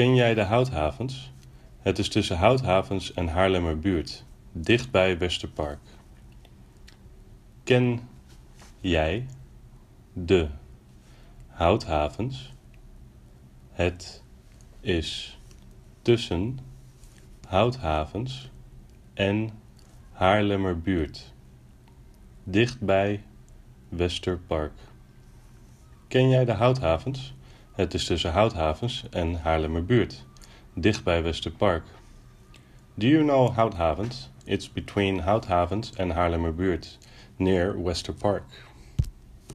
Ken jij de Houthavens? Het is tussen Houthavens en Haarlemmerbuurt, dichtbij Westerpark. Ken jij de Houthavens? Het is tussen Houthavens en Haarlemmerbuurt, dichtbij Westerpark. Ken jij de Houthavens? Het is tussen Houthavens en Haarlemmerbuurt, dichtbij Westerpark. Do you know Houthavens? It's between Houthavens and Haarlemmerbuurt, near Westerpark.